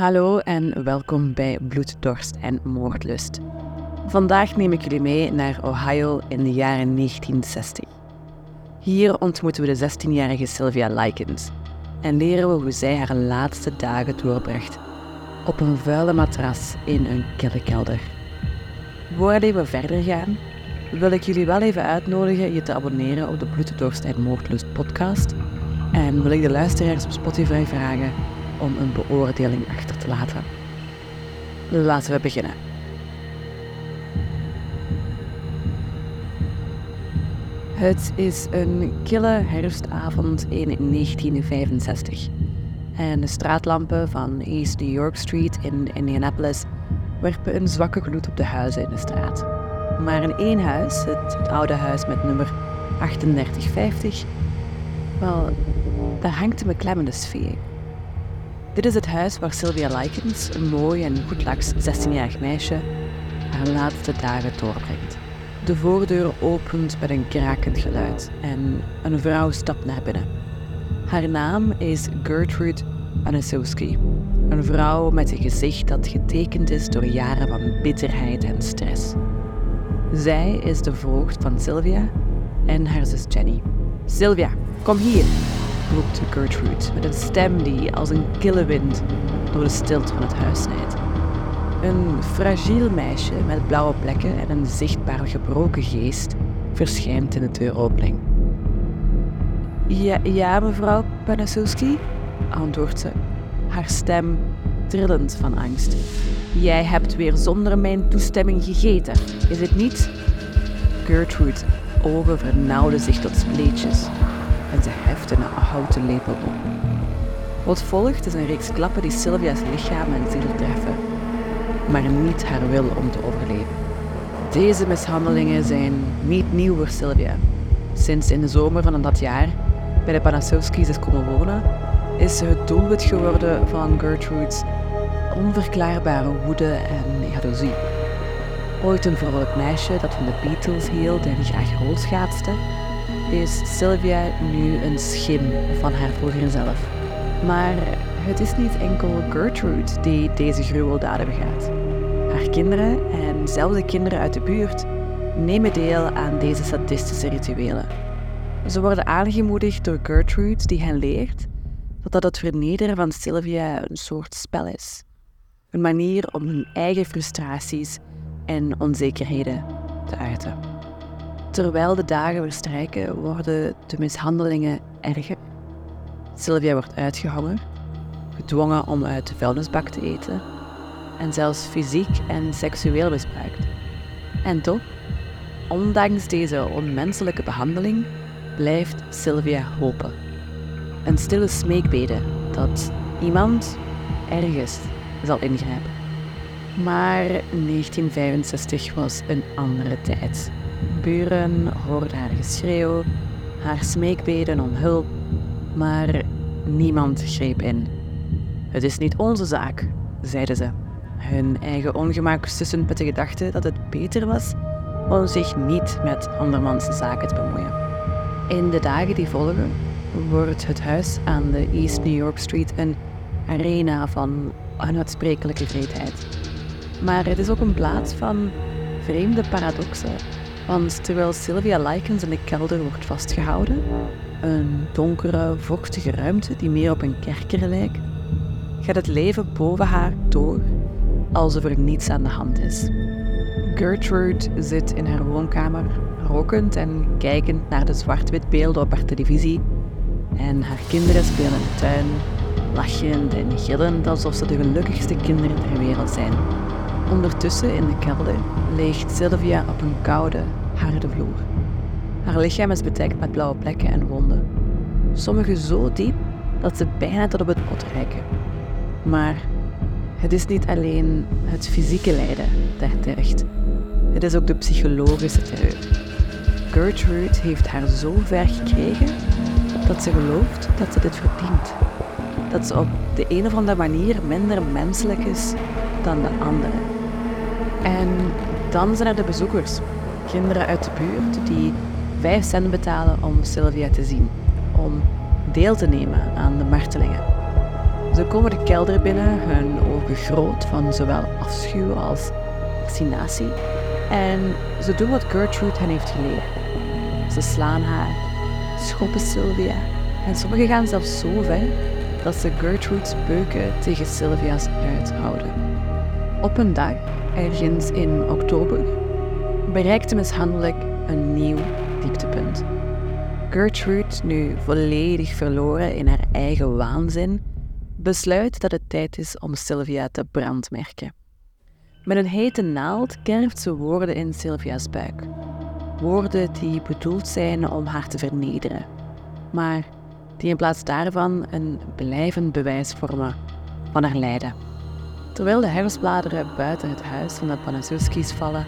Hallo en welkom bij Bloed, Dorst en Moordlust. Vandaag neem ik jullie mee naar Ohio in de jaren 1960. Hier ontmoeten we de 16-jarige Sylvia Likens en leren we hoe zij haar laatste dagen doorbracht op een vuile matras in een kelder. Voordat we verder gaan, wil ik jullie wel even uitnodigen je te abonneren op de Bloed, Dorst en Moordlust podcast en wil ik de luisteraars op Spotify vragen om een beoordeling achter te laten. Laten we beginnen. Het is een kille herfstavond in 1965 en de straatlampen van East New York Street in Indianapolis werpen een zwakke gloed op de huizen in de straat. Maar in één huis, het, oude huis met nummer 3850, wel, daar hangt een beklemmende sfeer. Dit is het huis waar Sylvia Likens, een mooi en goedlaks 16-jarig meisje, haar laatste dagen doorbrengt. De voordeur opent met een krakend geluid en een vrouw stapt naar binnen. Haar naam is Gertrude Anasowski, een vrouw met een gezicht dat getekend is door jaren van bitterheid en stress. Zij is de voogd van Sylvia en haar zus Jenny. Sylvia, kom hier, roept Gertrude met een stem die als een kille wind door de stilte van het huis snijdt. Een fragiel meisje met blauwe plekken en een zichtbaar gebroken geest verschijnt in de deuropening. Ja, ja mevrouw Panasowski, antwoordt ze, haar stem trillend van angst. Jij hebt weer zonder mijn toestemming gegeten, is het niet? Gertrude's ogen vernauwden zich tot spleetjes en ze heft een houten lepel op. Wat volgt is een reeks klappen die Sylvia's lichaam en ziel treffen, maar niet haar wil om te overleven. Deze mishandelingen zijn niet nieuw voor Sylvia. Sinds in de zomer van dat jaar bij de Panasowski's is komen wonen, is ze het doelwit geworden van Gertrude's onverklaarbare woede en jaloezie. Ooit een vrolijk meisje dat van de Beatles hield en graag rolschaatste, is Sylvia nu een schim van haar vroeger zelf. Maar het is niet enkel Gertrude die deze gruweldaden begaat. Haar kinderen en zelfs de kinderen uit de buurt nemen deel aan deze sadistische rituelen. Ze worden aangemoedigd door Gertrude die hen leert dat dat het vernederen van Sylvia een soort spel is. Een manier om hun eigen frustraties en onzekerheden te uiten. Terwijl de dagen verstrijken, worden de mishandelingen erger. Sylvia wordt uitgehangen, gedwongen om uit de vuilnisbak te eten en zelfs fysiek en seksueel misbruikt. En toch, ondanks deze onmenselijke behandeling, blijft Sylvia hopen. Een stille smeekbede dat iemand ergens zal ingrijpen. Maar 1965 was een andere tijd. Buren hoorden haar geschreeuw, haar smeekbeden om hulp, maar niemand greep in. Het is niet onze zaak, zeiden ze. Hun eigen ongemak sussend met de gedachte dat het beter was om zich niet met andermans zaken te bemoeien. In de dagen die volgen wordt het huis aan de East New York Street een arena van onuitsprekelijke vreedheid. Maar het is ook een plaats van vreemde paradoxen want terwijl Sylvia Likens in de kelder wordt vastgehouden, een donkere, vochtige ruimte die meer op een kerker lijkt, gaat het leven boven haar door alsof er niets aan de hand is. Gertrude zit in haar woonkamer, rokend en kijkend naar de zwart-wit beelden op haar televisie. En haar kinderen spelen in de tuin, lachend en gillend alsof ze de gelukkigste kinderen ter wereld zijn. Ondertussen in de kelder ligt Sylvia op een koude, harde vloer. Haar lichaam is bedekt met blauwe plekken en wonden. Sommige zo diep dat ze bijna tot op het pot reiken. Maar het is niet alleen het fysieke lijden dat tergt. Het is ook de psychologische terreur. Gertrude heeft haar zo ver gekregen dat ze gelooft dat ze dit verdient. Dat ze op de een of andere manier minder menselijk is dan de anderen. En dan zijn er de bezoekers, kinderen uit de buurt die 5 cent betalen om Sylvia te zien, om deel te nemen aan de martelingen. Ze komen de kelder binnen, hun begroot van zowel afschuw als fascinatie. En ze doen wat Gertrude hen heeft geleerd. Ze slaan haar, schoppen Sylvia en sommigen gaan zelfs zo ver dat ze Gertrude's beuken tegen Sylvia's uithouden. Op een dag, ergens in oktober, bereikt de mishandeling een nieuw dieptepunt. Gertrude, nu volledig verloren in haar eigen waanzin, besluit dat het tijd is om Sylvia te brandmerken. Met een hete naald kerft ze woorden in Sylvia's buik. Woorden die bedoeld zijn om haar te vernederen, maar die in plaats daarvan een blijvend bewijs vormen van haar lijden. Terwijl de herfstbladeren buiten het huis van de Panaszewski's vallen,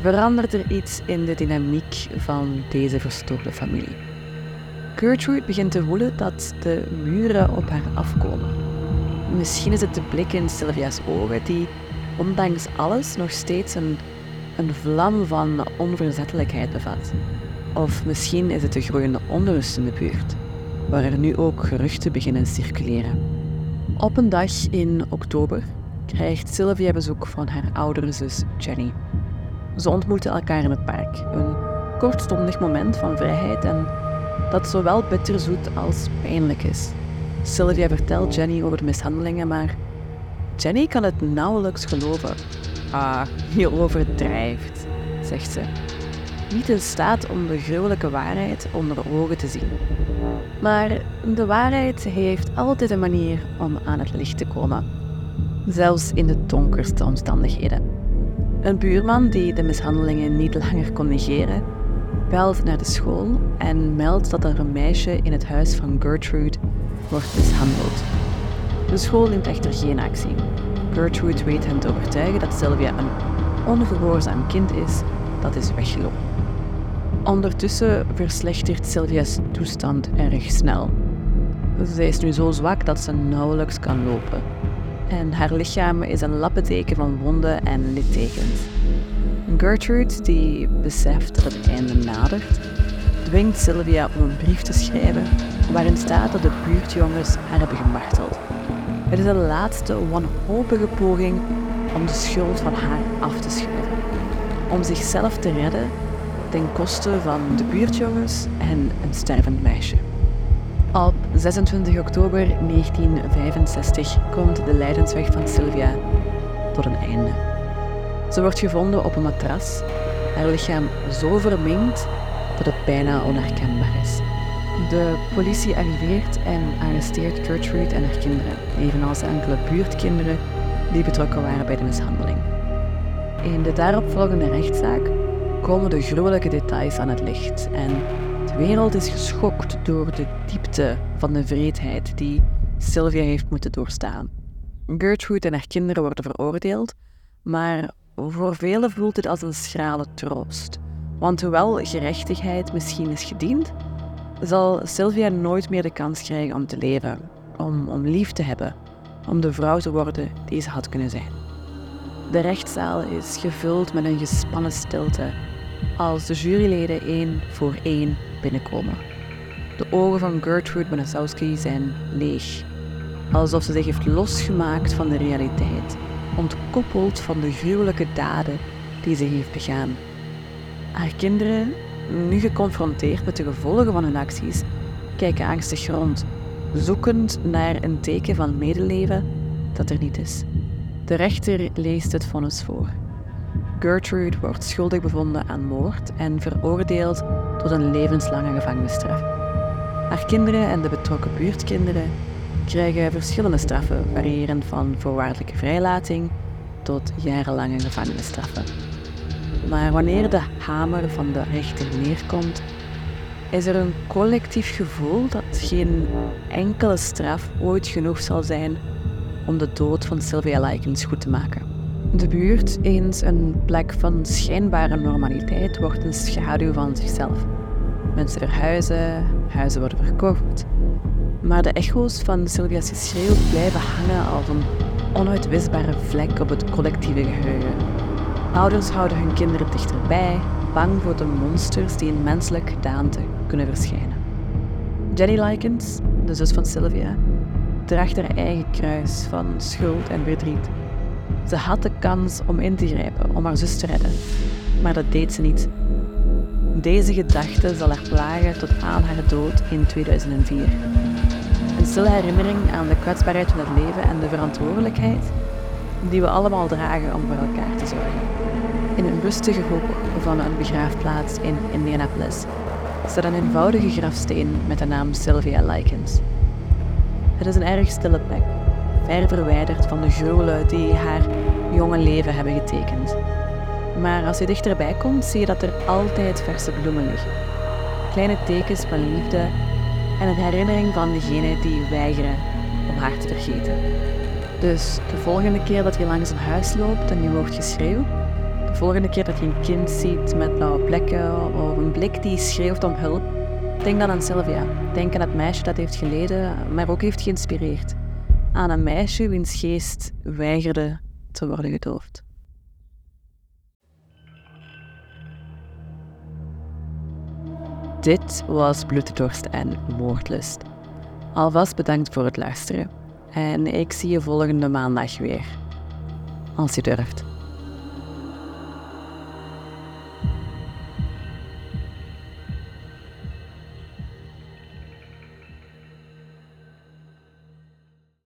verandert er iets in de dynamiek van deze verstoorde familie. Gertrude begint te voelen dat de muren op haar afkomen. Misschien is het de blik in Sylvia's ogen die, ondanks alles, nog steeds een, een vlam van onverzettelijkheid bevat. Of misschien is het de groeiende onrust in de buurt, waar er nu ook geruchten beginnen circuleren. Op een dag in oktober krijgt Sylvia bezoek van haar oudere zus Jenny. Ze ontmoeten elkaar in het park. Een kortstondig moment van vrijheid en dat zowel bitterzoet als pijnlijk is. Sylvia vertelt Jenny over de mishandelingen, maar Jenny kan het nauwelijks geloven. Ah, je overdrijft, zegt ze. Niet in staat om de gruwelijke waarheid onder ogen te zien. Maar de waarheid heeft altijd een manier om aan het licht te komen. Zelfs in de donkerste omstandigheden. Een buurman die de mishandelingen niet langer kon negeren, belt naar de school en meldt dat er een meisje in het huis van Gertrude wordt mishandeld. De school neemt echter geen actie. Gertrude weet hen te overtuigen dat Sylvia een ongehoorzaam kind is dat is weggelopen. Ondertussen verslechtert Sylvia's toestand erg snel. Zij is nu zo zwak dat ze nauwelijks kan lopen en haar lichaam is een lappenteken van wonden en littekens. Gertrude, die beseft dat het einde nadert, dwingt Sylvia om een brief te schrijven waarin staat dat de buurtjongens haar hebben gemarteld. Het is de laatste wanhopige poging om de schuld van haar af te schuiven. Om zichzelf te redden ten koste van de buurtjongens en een stervend meisje. Op 26 oktober 1965 komt de lijdensweg van Sylvia tot een einde. Ze wordt gevonden op een matras, haar lichaam zo verminkt dat het bijna onherkenbaar is. De politie arriveert en arresteert Gertrude en haar kinderen, evenals enkele buurtkinderen die betrokken waren bij de mishandeling. In de daaropvolgende rechtszaak komen de gruwelijke details aan het licht en de wereld is geschokt door de diepte van de vreedheid die Sylvia heeft moeten doorstaan. Gertrude en haar kinderen worden veroordeeld, maar voor velen voelt het als een schrale troost. Want hoewel gerechtigheid misschien is gediend, zal Sylvia nooit meer de kans krijgen om te leven, om, om lief te hebben, om de vrouw te worden die ze had kunnen zijn. De rechtszaal is gevuld met een gespannen stilte als de juryleden één voor één binnenkomen. De ogen van Gertrude Banasowski zijn leeg, alsof ze zich heeft losgemaakt van de realiteit, ontkoppeld van de gruwelijke daden die ze heeft begaan. Haar kinderen, nu geconfronteerd met de gevolgen van hun acties, kijken angstig rond, zoekend naar een teken van medeleven dat er niet is. De rechter leest het vonnis voor. Gertrude wordt schuldig bevonden aan moord en veroordeeld tot een levenslange gevangenisstraf. Haar kinderen en de betrokken buurtkinderen krijgen verschillende straffen, variërend van voorwaardelijke vrijlating tot jarenlange gevangenisstraffen. Maar wanneer de hamer van de rechter neerkomt, is er een collectief gevoel dat geen enkele straf ooit genoeg zal zijn om de dood van Sylvia Likens goed te maken. De buurt, eens een plek van schijnbare normaliteit, wordt een schaduw van zichzelf. Mensen verhuizen, huizen worden verkocht. Maar de echo's van Sylvia's geschreeuw blijven hangen als een onuitwisbare vlek op het collectieve geheugen. Ouders houden hun kinderen dichterbij, bang voor de monsters die in menselijk gedaante kunnen verschijnen. Jenny Likens, de zus van Sylvia, draagt haar eigen kruis van schuld en verdriet. Ze had de kans om in te grijpen, om haar zus te redden, maar dat deed ze niet. Deze gedachte zal haar plagen tot aan haar dood in 2004. Een stille herinnering aan de kwetsbaarheid van het leven en de verantwoordelijkheid die we allemaal dragen om voor elkaar te zorgen. In een rustige hoek van een begraafplaats in Indianapolis staat een eenvoudige grafsteen met de naam Sylvia Likens. Het is een erg stille plek, ver verwijderd van de gruwelen die haar jonge leven hebben getekend. Maar als je dichterbij komt, zie je dat er altijd verse bloemen liggen. Kleine tekens van liefde en een herinnering van degene die weigeren om haar te vergeten. Dus de volgende keer dat je langs een huis loopt en je hoort geschreeuw, de volgende keer dat je een kind ziet met blauwe plekken of een blik die schreeuwt om hulp, denk dan aan Sylvia. Denk aan het meisje dat heeft geleden, maar ook heeft geïnspireerd. Aan een meisje wiens geest weigerde te worden gedoofd. Dit was Bloeddorst en Moordlust. Alvast bedankt voor het luisteren. En ik zie je volgende maandag weer. Als je durft.